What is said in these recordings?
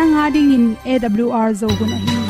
nanga dingin awr zo gun ahi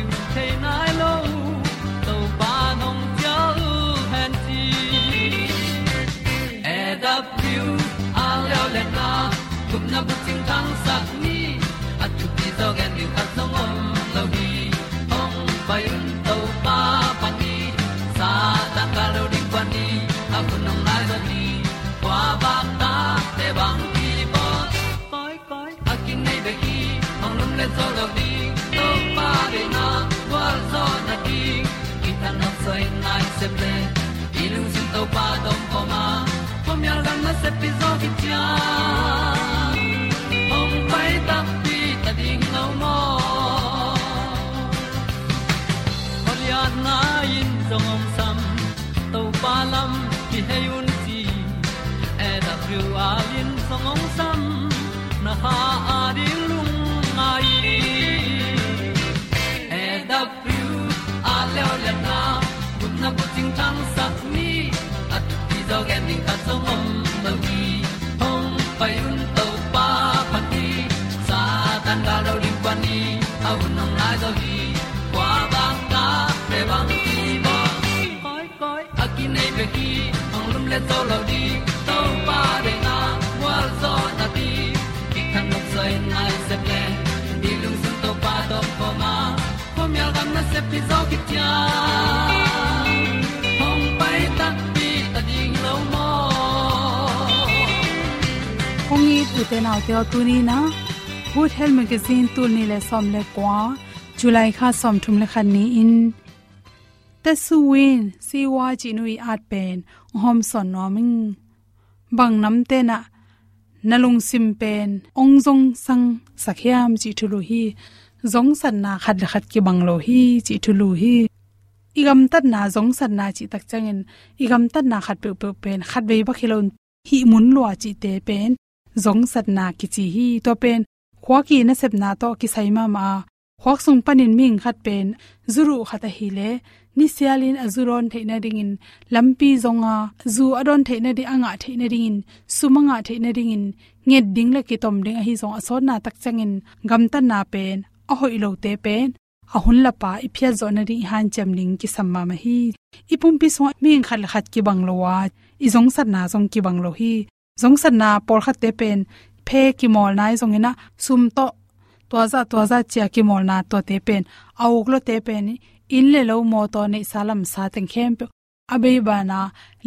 na te nai lo to pa nong pia u han ti e da pru a leo le na gup na bu ting tang sat ni at tu ti zo gen ni at song om lo gi ong pai un to pa pa ni sa ta ka lo ding pa ni. A bu nong lai za ni kwa ba ta te bang ki bo koi koi a kin nei be ki ong lum le zo lo se ple i lung sin to pa dom ko ma pom yal gam na se pi zo ki tia gen ding ta om lo gi hong pai un pa pa ti sa tan ga do ri pa ni au nong lai do gi kwa ba ta pe bang ti ba koi koi a ki nei pe ki ong lum le zo lo di pa de na wa zo na ti ki kan nok sai nai se ple ni lung sun to pa do po ma. Po mi gam na se pi zo ki te nau te tu ni na good health magazine tu ni le som le kwa, july kha som thum le khan ni in ta su win si wa ji nui at pen, hom son no ming, bang nam te na, nalung sim pen, ong jong sang sakhyam chi thulu hi, zong san na khat le khat ki banglo hi chi thulu hi, igam tat na zong san na chi tak changin igam tat na khat pe pe pen, khat ve ba khilon hi mun lo chi te pen zong sat na ki chi hi to pen. Khwa ki na sep na to ki sai ma ma. Khwak sung panin ming khat pen. Zuru khata hi le. Ni sialin azuron theina ringin lampi zonga. Zu adon theina di anga theina ringin sumanga theina ringin nge ding la ki tom ding a hi zong asot na tak changin gamta na pen. A hoi lo te pen. A hun la pa i phia zo na ri han cham ling ki samma ma hi. Ipum pi so ming khal khat ki bang lo wa. I zong sat na zong ki bang lo hi zong san na por kha te pen phe ki mol nai zong ina sum to to za to za chia ki mol na to te pen. Au lo te pen in le lo mo to ne salam sa teng khem pe. Abe ba na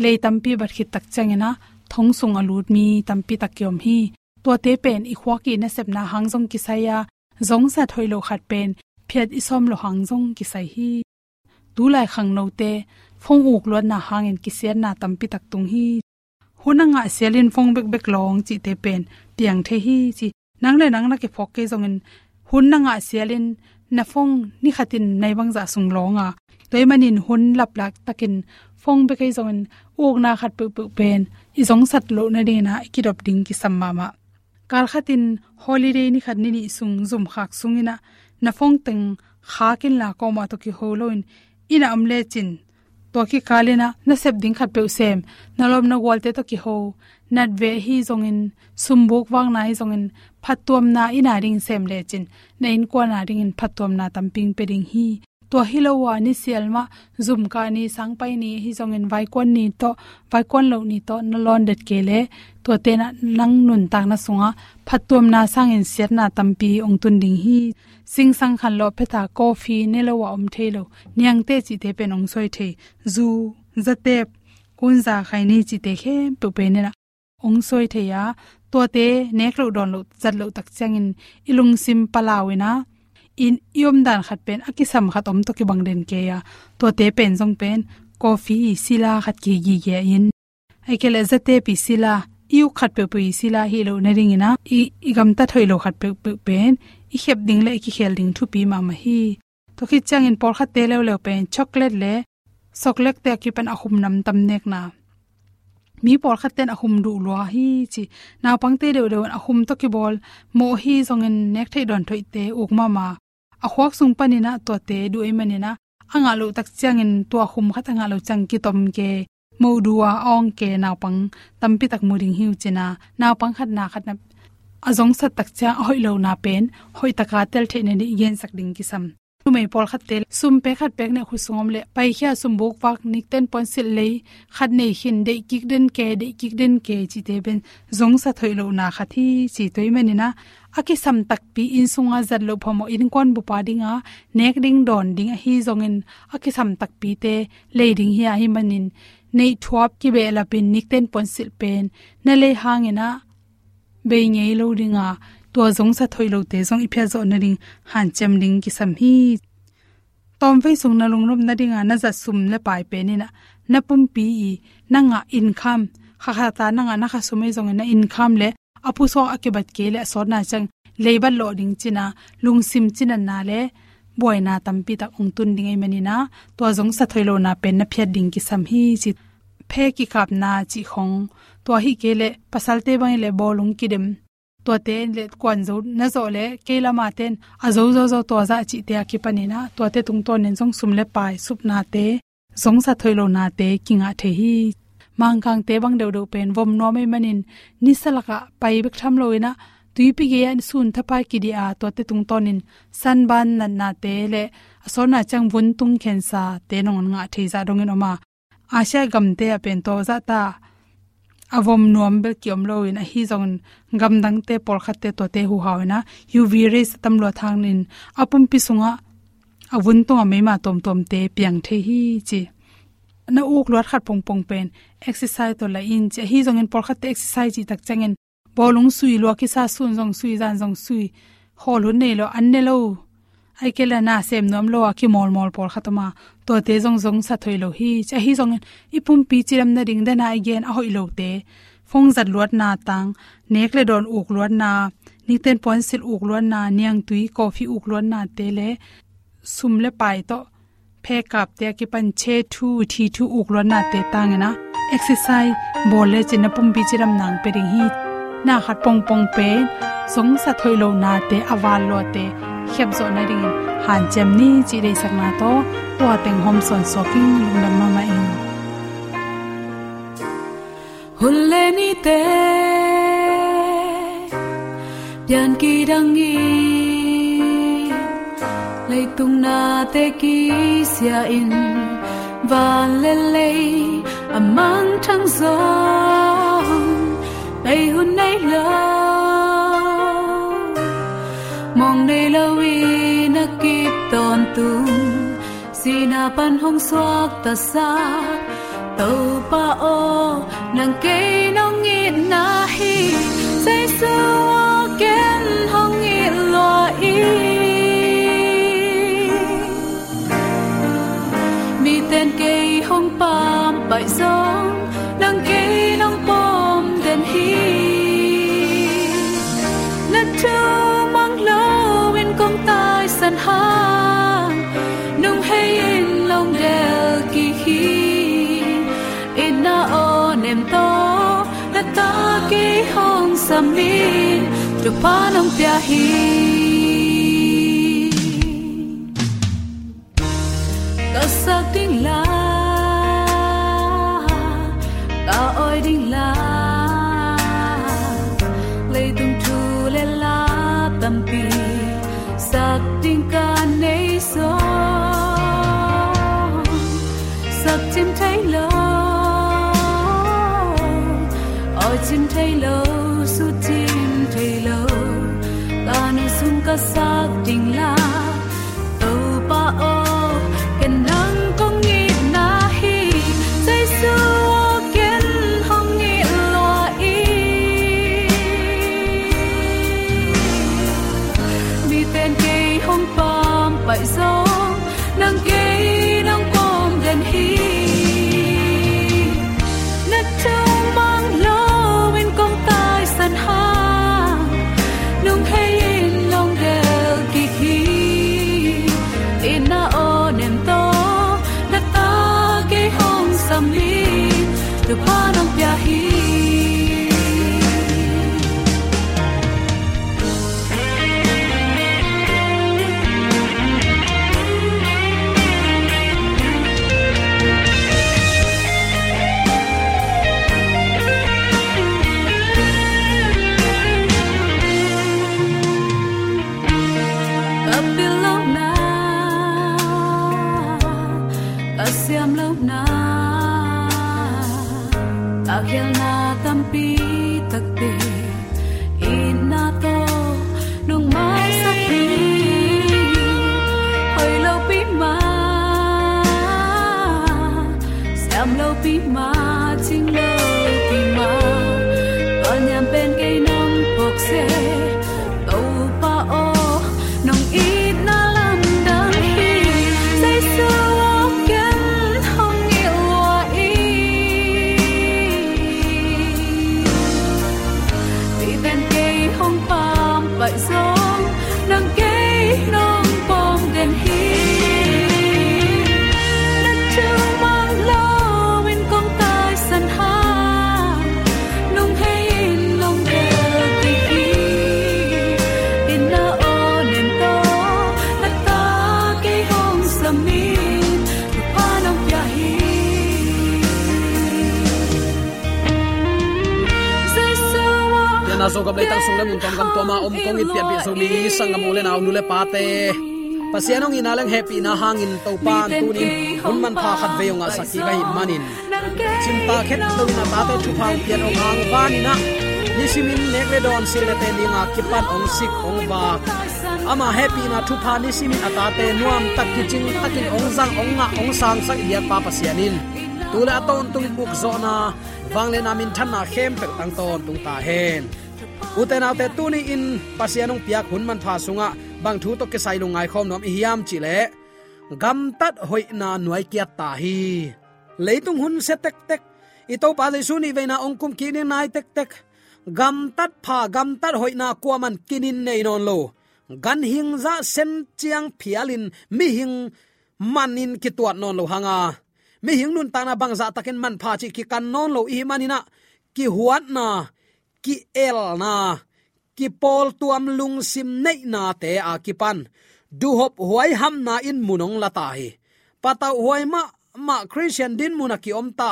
le tampi bat khit tak changena thong sung alut mi tampi tak yom hi. To te pen i khwa ki na sep na hang zong ki saya zong sa thoi lo khat pen phiat isom lo hang zong ki sai hi. Tu lai khang no te phong uk lo na hangin ki sian na tampi tak tung hi hunanga selin phong bek bek long chi te pen piang the hi chi nang le nang na ke phok ke zongin hunanga selin na phong ni khatin nei bang za dạ sung longa toy manin hun lap lak takin phong be kai zongin uk na khat pu pu pen i zong sat lo na ding na ki dop ding ki samma ma kal khatin holiday ni khat ni ni sung zum khak sungina na phong teng kha kin la ko ma to ki holoin ina amle chin to ki kalena na sep ding khat pe sem nalom na walte to ki ho. Nat ve hi zongin, sumbuk wang nai zongin phatom na ina ring sem le chin. Na in ko na ring in phatom na tamping pe ring hi tua hilowa ni selma zum ka ni sangpai ni hi zongin vai kon ni to vai kon lo ni to na lon det kele to te na nang nun tak na sunga phatom na sang sangin ser na tampi ong tun ding hi sing sang khan lo phetha coffee ne lo wa om thelo nyang te chi te pen ong soi the zu zate kun za khai ni chi te khe pu pe ne na ong soi the ya to te nek lo don lo chat lo tak changin ilung sim palawina in yom dan khat pen, akisam khat om to ki bang den ke ya. To te pen jong pen, coffee, sila khat ki gi ge in. Ai ke le zate pi sila, iu khat pe pi sila hi lo na ring ina. I igam ta thoi lo khat pe pe, pen. I khep ding le, ki khel ding thu pi ma ma hi. To khi chang in por khat te le le pen, chocolate le, chocolate te ki pen ahum nam tam nek na. Mi por khat ten ahum du lo hi chi. Na pang te de de ahum to ki bol, mo hi zong en nek thei don thoi te uk ma ma a khwak sung panina to te du emanina anga lo tak changin to khum khat anga lo chang ki tom ke mo duwa ong ke na pang tampi tak muring hiu china na. Pang khat na khat na. Azong sat tak cha hoi lo na pen, hoi taka tel the ne ni yen sak ding ki sam tu mai pol khat tel sum pe khat pek na khu sungom le pai khia sum bok wak nik ten pon sil le khat nei hin de kik den ke de kik den ke chi te ben zong sa thoi lo na khathi chi toi mani na aki sam tak pi in sunga zat lo phomo in kon bu pa dinga nek ding don ding hi zong zongin aki sam tak pi te le ding hi a hi manin. Nei thuap ki be la pin nik ten pon sil pen. Na le hangena be ngei lo dinga to zong sa thoi lo te zong ipya zo na ring han chem ding ki sam hi tom ve sung na lung rom na dinga na za sum le pai pe ni na na pum pi i na nga income kha kha ta na nga na kha sumai zong na income le apu so akibat ke le so na chang labor lo ding china lung sim china na le boy na tampi tak ong tun ding ai mani na to zong sa thoi lo na pen na phet ding ki sam hi chi phe ki kap na chi khong to hi ke le pasal te bang le bolung ki dem to te le kwan zo na zo le ke la ma ten, a zo zo zo to za chi te ki pani na to te tung ton nen jong sum le pai sup na te, zong sa thoi lo na te kinga the hi. Mang kang te bang deu deu pen vom no me manin, ni salaka pai bek tham loina e tui pi ge an sun thapa ki dia to te tung tonin san ban nan na te le asona chang bun tung khen sa te nong nga thei za dong en oma. Asha gam te a pen to za ta avom nuam bel kiom lo in a hi zong gam dang te por khat te to te hu hawna uv rays tam lo thang nin. Apum pi sunga, avun to me ma tom tom te piang the hi chi. Na uk lot khat pong pong pen. Exercise to la in che hi zong in por khat te exercise chi tak changen bolung sui lo ki sa sun zong sui, zan zong sui. Hol hun nei lo, an ne lo. Ai ke la na sem nom lo ki mol mol por khatama to te zong zong sa thoi lo hi. Cha hi zong i pum pi chiram na ring da ai gen a hoi lo te. Phong zat luat na tang, nek le don uk luat na ning ten pon sil uk luat na, niang tui coffee uk luat na te le. Sum le pai to, phe kap te ki pan che thu, thi thu uk luat na te tang na exercise bol le chin pum bi chiram nang pe ring hi. Na khat pong pong pe song sa thoi lo na te awal lo te khep zo na ring han chem ni chi dei sak na to wa teng hom son soking lung lam ma ma ing hun le ni te, pian ki dang gi lei tung na te ki sia in van le le, amang thang zo lei hun nay lo. Sina pan hong suak ta sa tàu pa o nang ke nong ngi na hi. Say su hong sam mi tu pa pia hi ta la ta oi ding la le tung tu le la tampi sak ting ka nei so. Sak chim thấy lo, oi chim thấy lo ta nơi sung sum ka sa kong it pian pi so mi sangam ule naw nule pate. Pasianong inalang happy na hangin to pan tunin un man pha khat ve nga saki ga hin manin. chimpa khet to na ta te thu phang pian ong ang vani na. Nisimin nekle don sile te linga kipan ong sik ong ba. Ama happy na thu pha nisimin atate nuam tak ki ching takin ong zang ong nga ong sang sak dia pa pasianin tula ton tung buk zo na wangle namin than na khem pe tang ton tung ta hen uten autte tuni in pasianung piak hun man pha sunga. Bang thu to ke sai lu ngai khom nom hiam chi le. Gam tat hoi na nuai kia ta hi. Leitung hun se tek tek. I to pa jaisu ni veina ongkum kum nai tek tek. Gam tat pha, gam tat hoi na kwaman kinin nei non lo. Gan hing za sen chiang phialin, mi hing manin ki tuat non lo hanga. Mi hing nun ta na bang za takin man pha chi ki kan non lo i manina. Ki huat na ki el na, ki pol tuam lung sim nei na te a ki pan. Du hop huai ham na in munong lata hi pata huai ma ma christian din muna ki om ta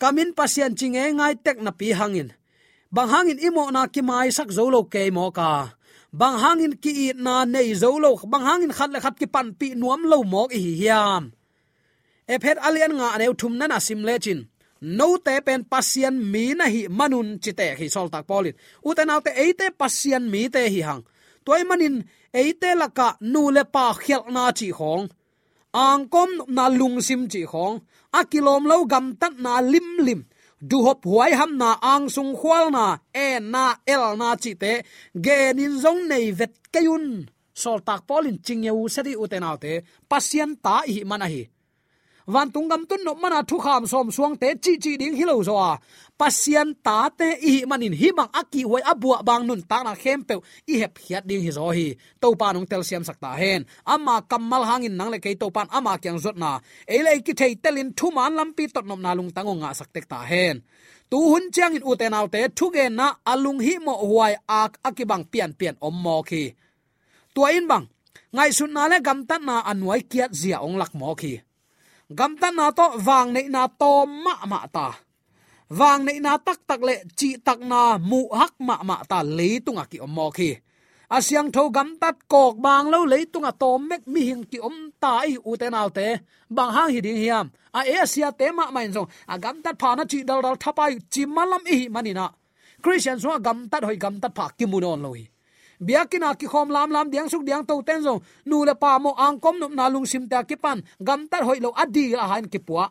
kamin pasian chinge ngai tek na pi hangin. Bang hangin imo na ki mai sak zolo ke mo ka. Bang hangin ki i na nei zolo bang hangin khat le khat ki pan pi nuam lo mok hi hiam. E phet alian nga aneu thum na na sim le chin no te pen pasien mi na hi manun chite hi sol tak polit uten autte eite pasien mi te hi hang. Toy manin, eite laka nu le pa khel na chi hong. Ang kom na lung sim chi hong. A kilom lo gam tat na lim lim. Du hop huai ham na ang sung khwal na e na el na chi te. Ge nin zong nei vet kayun. Sol tak polin chingeu sari uten autte pasian ta hi manahi van tung gam tun no mana thu kham som suang te chi chi ding hilo zo à. a pasian ta te i manin hi bang aki hoi abua bang nun ta na khem pe i hep hiat ding hi zo hi to pa nong tel siam sakta hen ama kamal hangin nang le ke to pan ama kyang zot na e le ki thei telin thu man lampi tot nom na lung tangonga saktek ta hen tu hun chang in uten autte thu ge na alung hi mo huai ak akibang pian pian om mo khi tua in bang ngai sun na le gam tan na anwai kiat zia ong lak mo khi gam ta na to wang nei na to ma ma ta. Wang nei na tak tak le chi tak na mu hak ma ma ta le tunga à, ki om khi à, asyang tho gam tat kok bang lo le tunga à, to mek mi hing ki om ta i u te nau te bang hang hi ding hiam a e sia te ma main zong a gam tat pha na chi dal dal thapai chi malam i manina christian so gam tat hoi gam tat pha ki munon lo hi biakina ki khom lam lam diang suk diang to ten zo. Nu le pa mo ang kom nup na lung sim ta ki pan. Gam tar hoi lo adi la han ki puwa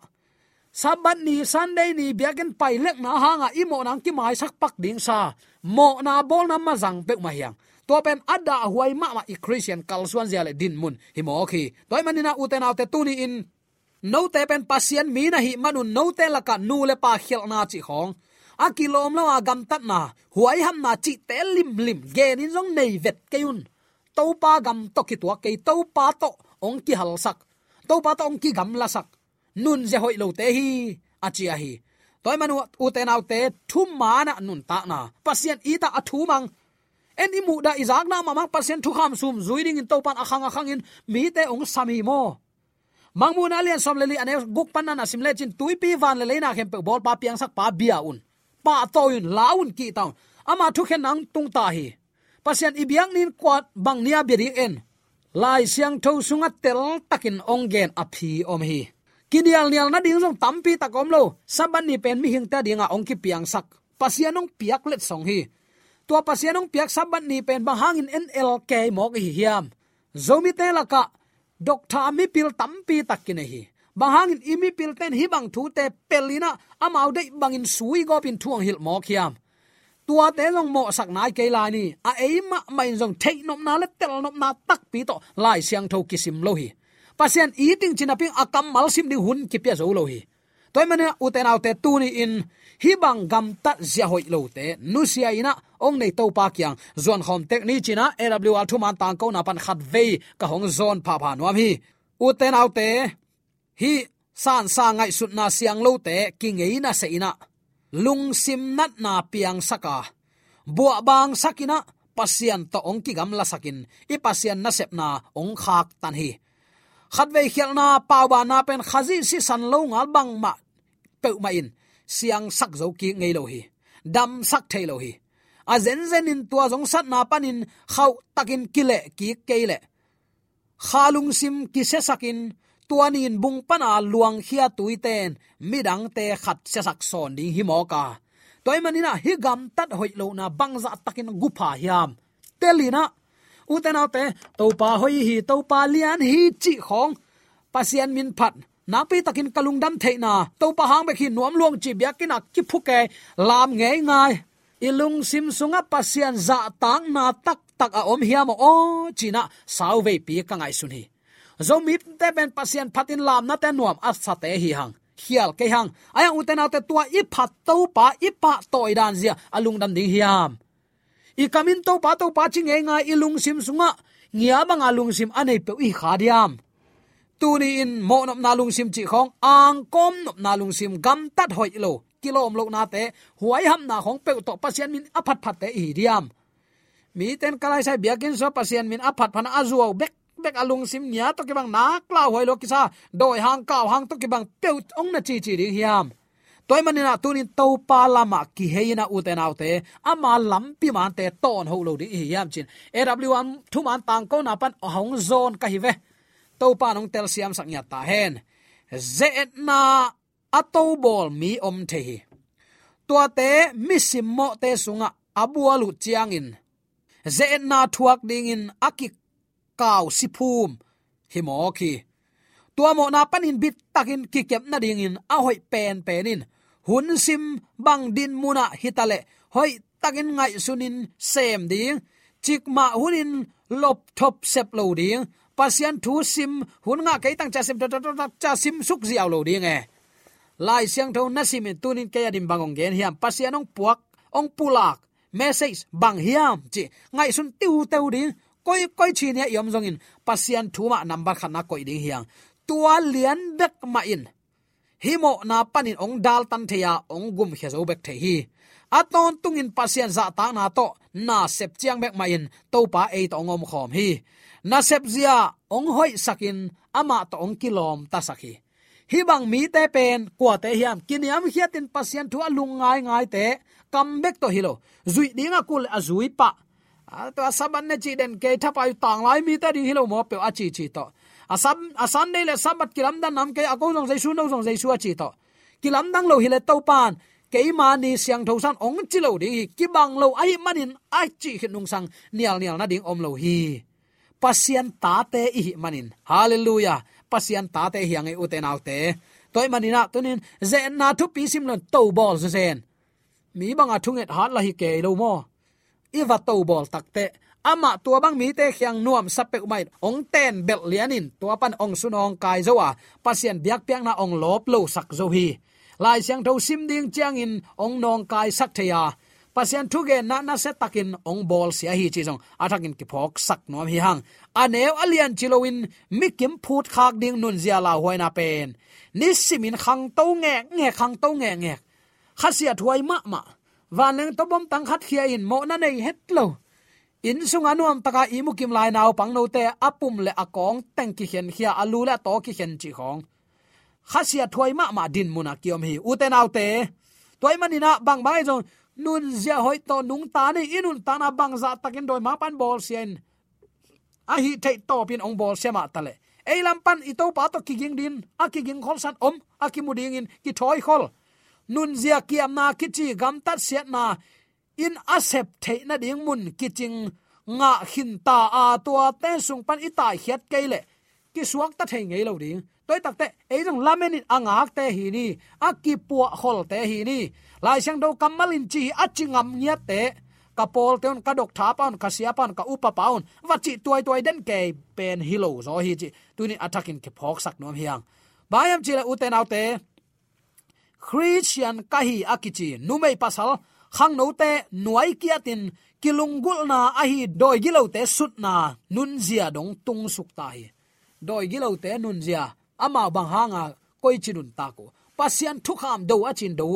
sabat ni sunday ni biakin pai lek na hanga imo nang ki mai sak pak ding sa. Mo na bol na ma pek ma hiang. To pen ada huai ma ma i christian kalsuan zia le din mun. Hi mo khi. Toy manina uten autte tuni in. No te pen pasien mi na hi manun no te laka nu le pa khel na chi khong akilom kilom lo agam tat na huai ham na chi te lim lim ge nin jong nei vet keun to pa gam to ki tua ke to pa to ong ki hal sak. To pa to ong ki gam la sak. Nun je hoi lo te hi, a chi a hi. Toy manu u te nau te mà na nun ta na. Pasien ita a thu mang. En imu da izak na mamang pasien thu kham sum zuiding in to pan akhang akhang in, mi te ong sami mo. Mangmun alian som leli ane, guk pan na sim le chin tuipi van le na khem pe bol pa piang sak pa bia un pa toin laun ki taw ama thu khen nang tung ta hi. Pasian ibiang nin kwat bang nia beri en. Lai siang tho sunga tel takin ongen aphi om hi. Kidial nial na ding jong tampi takom lo. Saban ni pen mi hing ta dinga ong ki piang sak. Pasianong piak let song hi. Tua pasianong piak saban ni pen bang hangin en el ke mo hi hiam. Zomi te laka dokta mi pil tampi takine hi bangin imi pilten hi bang thu te pelina, amau de bangin sui go pin thuang hil mo khiam tua te long mo sak nai ke lai ni, a eima ma jong thei nom na le tel nom na tak pi to lai siang tho kisim lo hi. Pasien eating chinaping akam mal sim di hun ki pya zo lo hi. Toy mane uten autte tu ni in, hi bang gam ta zia hoi lo te, nu sia ina ong nei to pa kyang zon khom tek ni china awl thu man tang ko na pan khat ve ka hong zon pha pha nuam hi. Uten autte hi san sa ngai sut na siang lo te ki ngei na se ina. Lung sim nat na piang saka. Bua bang sakina pasian to ong ki gam la sakin. I pasian na sep na ong khak tan hi. Khat ve khial na paw ba na pen khazi si san lo ngal bang ma pe ma in. Siang sak zo ki ngei lo hi. Dam sak thei lo hi. A zen zen in tua jong sat na panin khau takin kile ki keile khalung sim ki se sakin tuanin bung pana luang khia tuiten midang te khat se sak son ding hi mo ka. Toy manina hi gam tat hoi lo na bangza takin gupa hiam. Telina utena te to pa hoi hi to pa lian hi chi khong. Pasian min phat, na pi takin kalung dam theina to pa hang be khi nuam luang chi bia kina ki phuke lam nge ngai. Ilung sim sunga pasian za tang na tak tak a om hiam, o china sauve pi ka ngai sun hi zomi te ben pasien phatin lam na te nuam at sa te hi hang. Hial ke hang. Aya uten autte tua i phat to pa, i pa toy dan zia. Alung dam ding hiam i kamin to pa to pa ching e nga ilung sim sunga. Ngia bang alung sim anei pe i khadiam tuni in mo nop na lung sim chi khong, ang kom nop na lung sim gam tat hoi lo. Kilom lo na te, huai ham na khong pe to pasien min aphat phat te hi diam. Mi ten kalai sai biakin so pasien min aphat phana azuo bek bek alung sim nya to ki bang nak la hoi lo kisa. Doi hang kaw hang to ki bang pe ong na chi chi ding hiam. Toy manina tunin to pa lama ki heina uten autte ama lampi man te ton ho lo di hiam chin. Aw1 thu man tang ko na pan hong zone ka hi ve. To pa nong tel siam sak nya ta hen. Ze na ato bol mi om the hi. Tua te misim mo te sunga abualu chiang in. Ze na thuak ding in akik kaw siphum hi mo tua mo na panin bit takin ki kep na ding in a hoi pen penin hun sim bang din muna hitale hoi takin ngai sunin sem ding. Chik ma hunin lop thop sep lo ding. Pasian thu sim hun nga kai tang cha sim ta ta cha sim suk ziaw lo ding e. Lai siang tho na sim tunin ke adim bangong gen hiam. Pasian ong puak, ong pulak. Message bang hiam chi. Ngai sun tiu teu ding koi koi chi ne yom zong in. Pasian thuma number khana koi ding hiang. Tua lian bek ma in. Himo na panin ong dal tan theya ong gum khe zo bek the hi. Aton tungin pasien za ta na to, na sep chiang bek ma in, to pa e to ngom khom hi. Na sep zia, ong hoi sakin ama to ong kilom ta sakhi hi. Bang mi te pen kwa te hiam. Kiniam hiatin pasien thu alung ngai ngai te comeback to hilo zui dinga kul azui pa to saban ne chi den ke thapa yu tang lai mi ta di hilo mo pe a chi chi to asam asan nei le sabat kilam dan nam ke ako jong jaisu no jong jaisu chi to kilam dang lo hile to pan ke ma ni siang tho san ong chi lo ding ki bang lo ai manin ai chi hin nung sang, nial nial na ding om lo hi pasien ta te i manin hallelujah. Pasien ta te hiang e uten autte toy manina tunin ze na thu pi sim lon to bol zen mi bang a thunget hat la hi ke lo mo iwa to bol takte ama tua bang mi te khyang nuam sape umai ong ten bel lianin. Tua pan ong sunong kai zowa pasien biak piang na ong lop lo sak zo hi. Lai siang tho sim ding chiang in, ong nong kai sak theya pasien thu ge na na se takin, ong bol sia hi chi jong athakin ki phok sak nom hi hang. Aneu alian chilowin mikim phut khak ding nun zia la hoina pen. Ni simin khang to nge nge khang to nge nge khasia thuai ma ma waneng to bom tang khat khia in mo na nei het lo in sung anuam taka imukim lai naw pang no te apum le akong teng ki khen khia alu la to ki khen chi khong. Khasia thoi ma ma din muna kiom hi. Uten autte toy manina bang bai jong nun zia hoi to nung ta ni, inun ta na bang za takin doi ma pan bol sien. A hi thei to pin ong bol sema tale ei lam pan, i to pa to kiging din, a kiging khol san om, a ki muding in, ki thoi khol nun zia kiam na kichi gam tat siat na in asep the na ding mun kiching nga hin ta a tua te sung pan itai hiat keile ki suak ta thei ngei lo ding. Toy tak te, ei jong lamen in angak te hi ni. A ki pu hol te hi ni. Lai sang do kamal in chi a chingam nya te. Ka pol teon ka dok tha paun ka sia paun ka upa paun wa chi tuai tuai den ke pen hilo zo hi chi. Tu ni attacking ke phok sak nom hiang. Bayam chi la uten autte christian kahi akichi, numei pasal, khang no te, nuai kia tin kilungul na ahi, doi gilo te, sut na, nun zia dong, tung suk ta hi. Doi gilo te, nun zia, ama bang hanga koi chinun ta ko. Pasian thu kham do achin do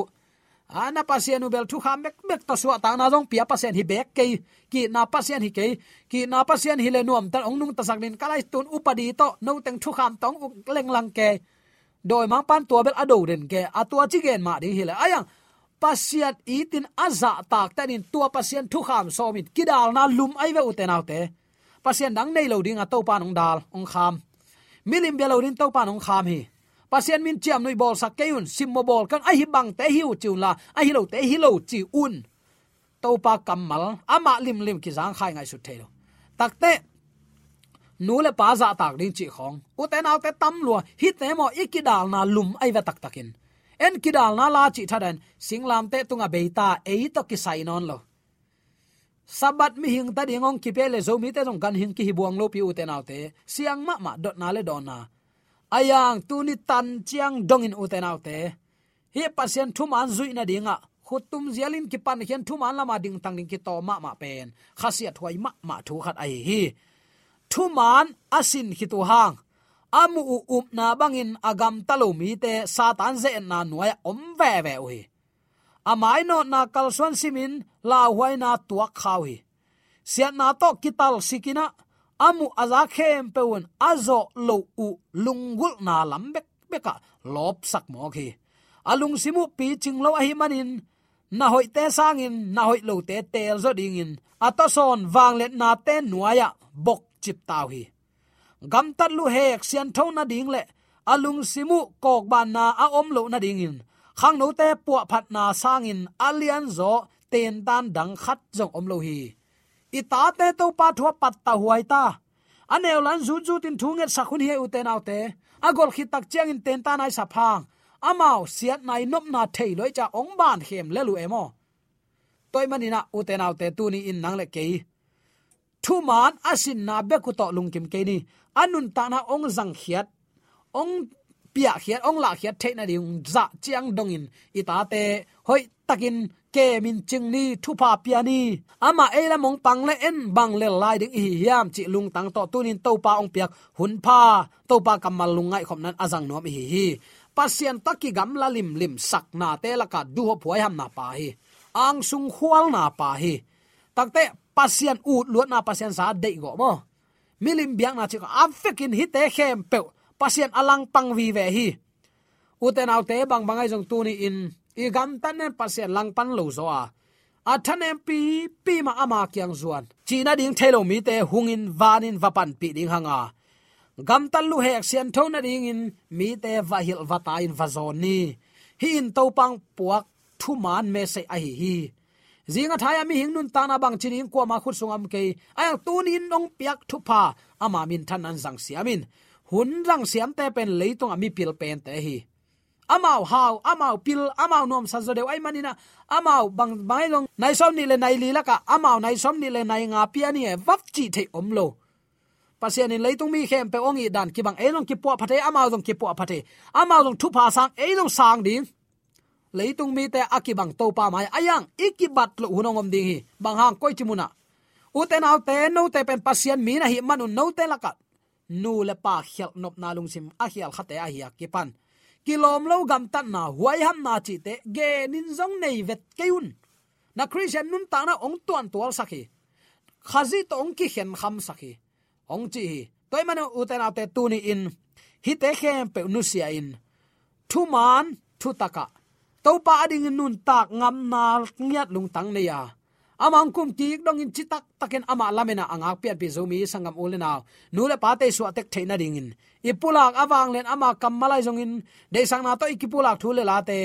ana à, pasian ubel bel thu kham mek mek ta suwa ta na jong pia pasian hi bek ke ki na pasian hi ke ki na pasian hi le nuam ta ong nung ta sak nin kalai tun upadi to no teng thu kham tong leng lang ke doi mang pan tua bel ado den ke atua chigen ma ding hila le. Ayang pasiat itin aza tak tanin tua pasien thu kham somit kidal na lum ai ve uten autte pasien dang nei lo ding a to pan ong dal, ong kham. Milim be lo din to pan ong kham hi. Pasien min chiam noi bol sak keun sim mo bol kan ai hi bang te hiu chu la ai hi lo te hi lo chi un. To pa kamal ama lim lim ki jang khai ngai su thelo takte nu le pa za tak ding chi khong. U te nau te tam lua hi te mo ikidal na lum ai va tak takin. En kidal na la chi thadan singlam te tunga beita ei to ki sai non lo. Sabat mi hing ta dingong ki pele zo mi te jong kan hing ki hi buang lo pi u te nau te. Siang ma ma dot na le don na. Ayang tuni tan chiang dong in u te nau te. Hi pasien thu man zui na dinga khutum zialin ki pan hian thu man lama ding tang ding ki to ma ma pen. Khasiat huai ma ma thu khat ai hi thu man asin hitu hang. Amu u up na bangin agam talo mi te satan ze na nuai om ve ve ui. Amai no na kalsuan simin la huai na tuak khawi siat na to kital sikina, amu aza khem peun azo lo u lungul na lambek beka lop sak mo khi alung simu pi ching lo hi manin, na hoi te sangin, na hoi lo te tel zo dingin. Atoson wang let na te nuaya bok chip tao hi. Gam tat lu hek sian thon na ding le. Alung simu kok ban na a om lo na ding in. Khang no te pu phat na sang in, alian zo ten dan dang khat jong om lo hi. I ta te to pa thua pat ta huai ta. Aneu lan zu zu tin thu nget sakhun hi u te te. Agol khit tak chiang in ten ta nai sa phang amao siat nai nop na thei loi cha ong ban hem le lu emo. Toy manina u te te tu ni in nang le kei thu man asin na be ku to lung kim ke ni. Anun ta na ong zang khiat ong pia khiat ong la khiat the na ding za chiang dongin ita te, hoi takin ke min ching ni, thu pa pia ni. Ama e la mong pang le en, bang le lai ding hi yam chi lung tang to tunin to pa ong piak. Hun pa to pa kamal lungai khom nan azang nom hi hi. Pasien taki gam la lim lim sak na te la ka du ho phoi ham na pa hi. Ang sung khwal na pa hi. Takte pasian u luat na pasian sa dei go mo. Milim biang na chi afekin hi te, khem pe pasian alang pang vi ve hi. Uten autte bang bangai jong tu ni in, i gam tan ne, pasian lang pan lo zo a. A than em pi pi ma ama kyang zuan. China ding thelo mi te hungin vanin vapan pi ding hanga. Gam tan lu hek sian na ding in, mi te va hil va ta in va zon ni. Hi in to pang puak thu man me se a hi hi zinga thaya mi hing nun tana bang chining kwa ma khut sungam ke ay tunin nong piak thu pa ama min than an jang siamin hun rang siam te pen leitong ami pil pen te hi. Amao hau amao pil, amao nom sa zo deu ai manina amao bang bailong nai som ni le nai li la ka. Amao nai som ni le nai nga pia ni e vap chi the om lo. Pasian in leitung mi khem pe ongi dan ki bang elong ki po phate amao dong ki po phate amao dong thu pa sang elong sang ding leitung mi te akibang to pa mai. Ayang ikibat lo hunongom ding hi. Bang hang koi chimuna. Uten au te no te pen pasien mi na hi manu no te laka nu le pa khial nop na lung sim. A khial khate a hi akipan kilom lo gam tan na huai ham na chi te ge nin zong nei vet keun na christian nun ta na ong tuan tual sakhi khazi to ong ki khen kham sakhi ong chi hi. Toy manu uten au te tu ni in. Hi te khem pe nu sia in. Thu man, thu taka to pa ading nun tak ngam na ngiat lung tang ne ya. Amang kum ki dong in chitak taken ama lamena anga piat bi zomi sangam ulena nu le pa te su atek theina ding in. Ipulak awang len ama kamalai jong in. De sang na to ikipulak thu le la te.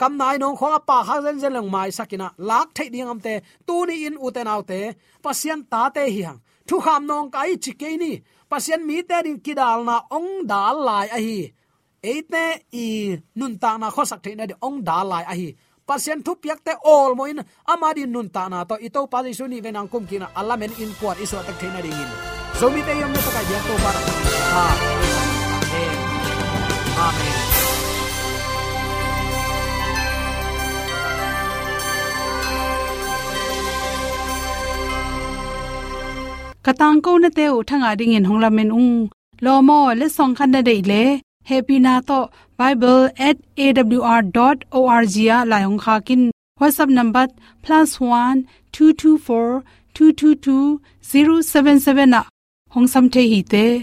Kam nai nong khong pa ha zen zen lang mai sakina. Lak thei ding am te. Tu ni in uten au te. Pasien ta te hi hang. Thu kham nong kai chi ke ni. Pasien mi te ding kidal na ong dal lai a hi. Eite i nun ta na kho sak theina de ong da lai a hi pasien thu piak te all moin amadi nun ta na to ito pa ji suni venang kum kina alamen in kwat iso tak theina ding in so mi te yom to ka ya to bar ha amen amen katang ko na te u thanga ding in honglamen ung lo mo le song khan na dei le happy to bible@awr.org ya layong kha kin whatsapp number +1 224 222 077 na. Hong sam the hi te.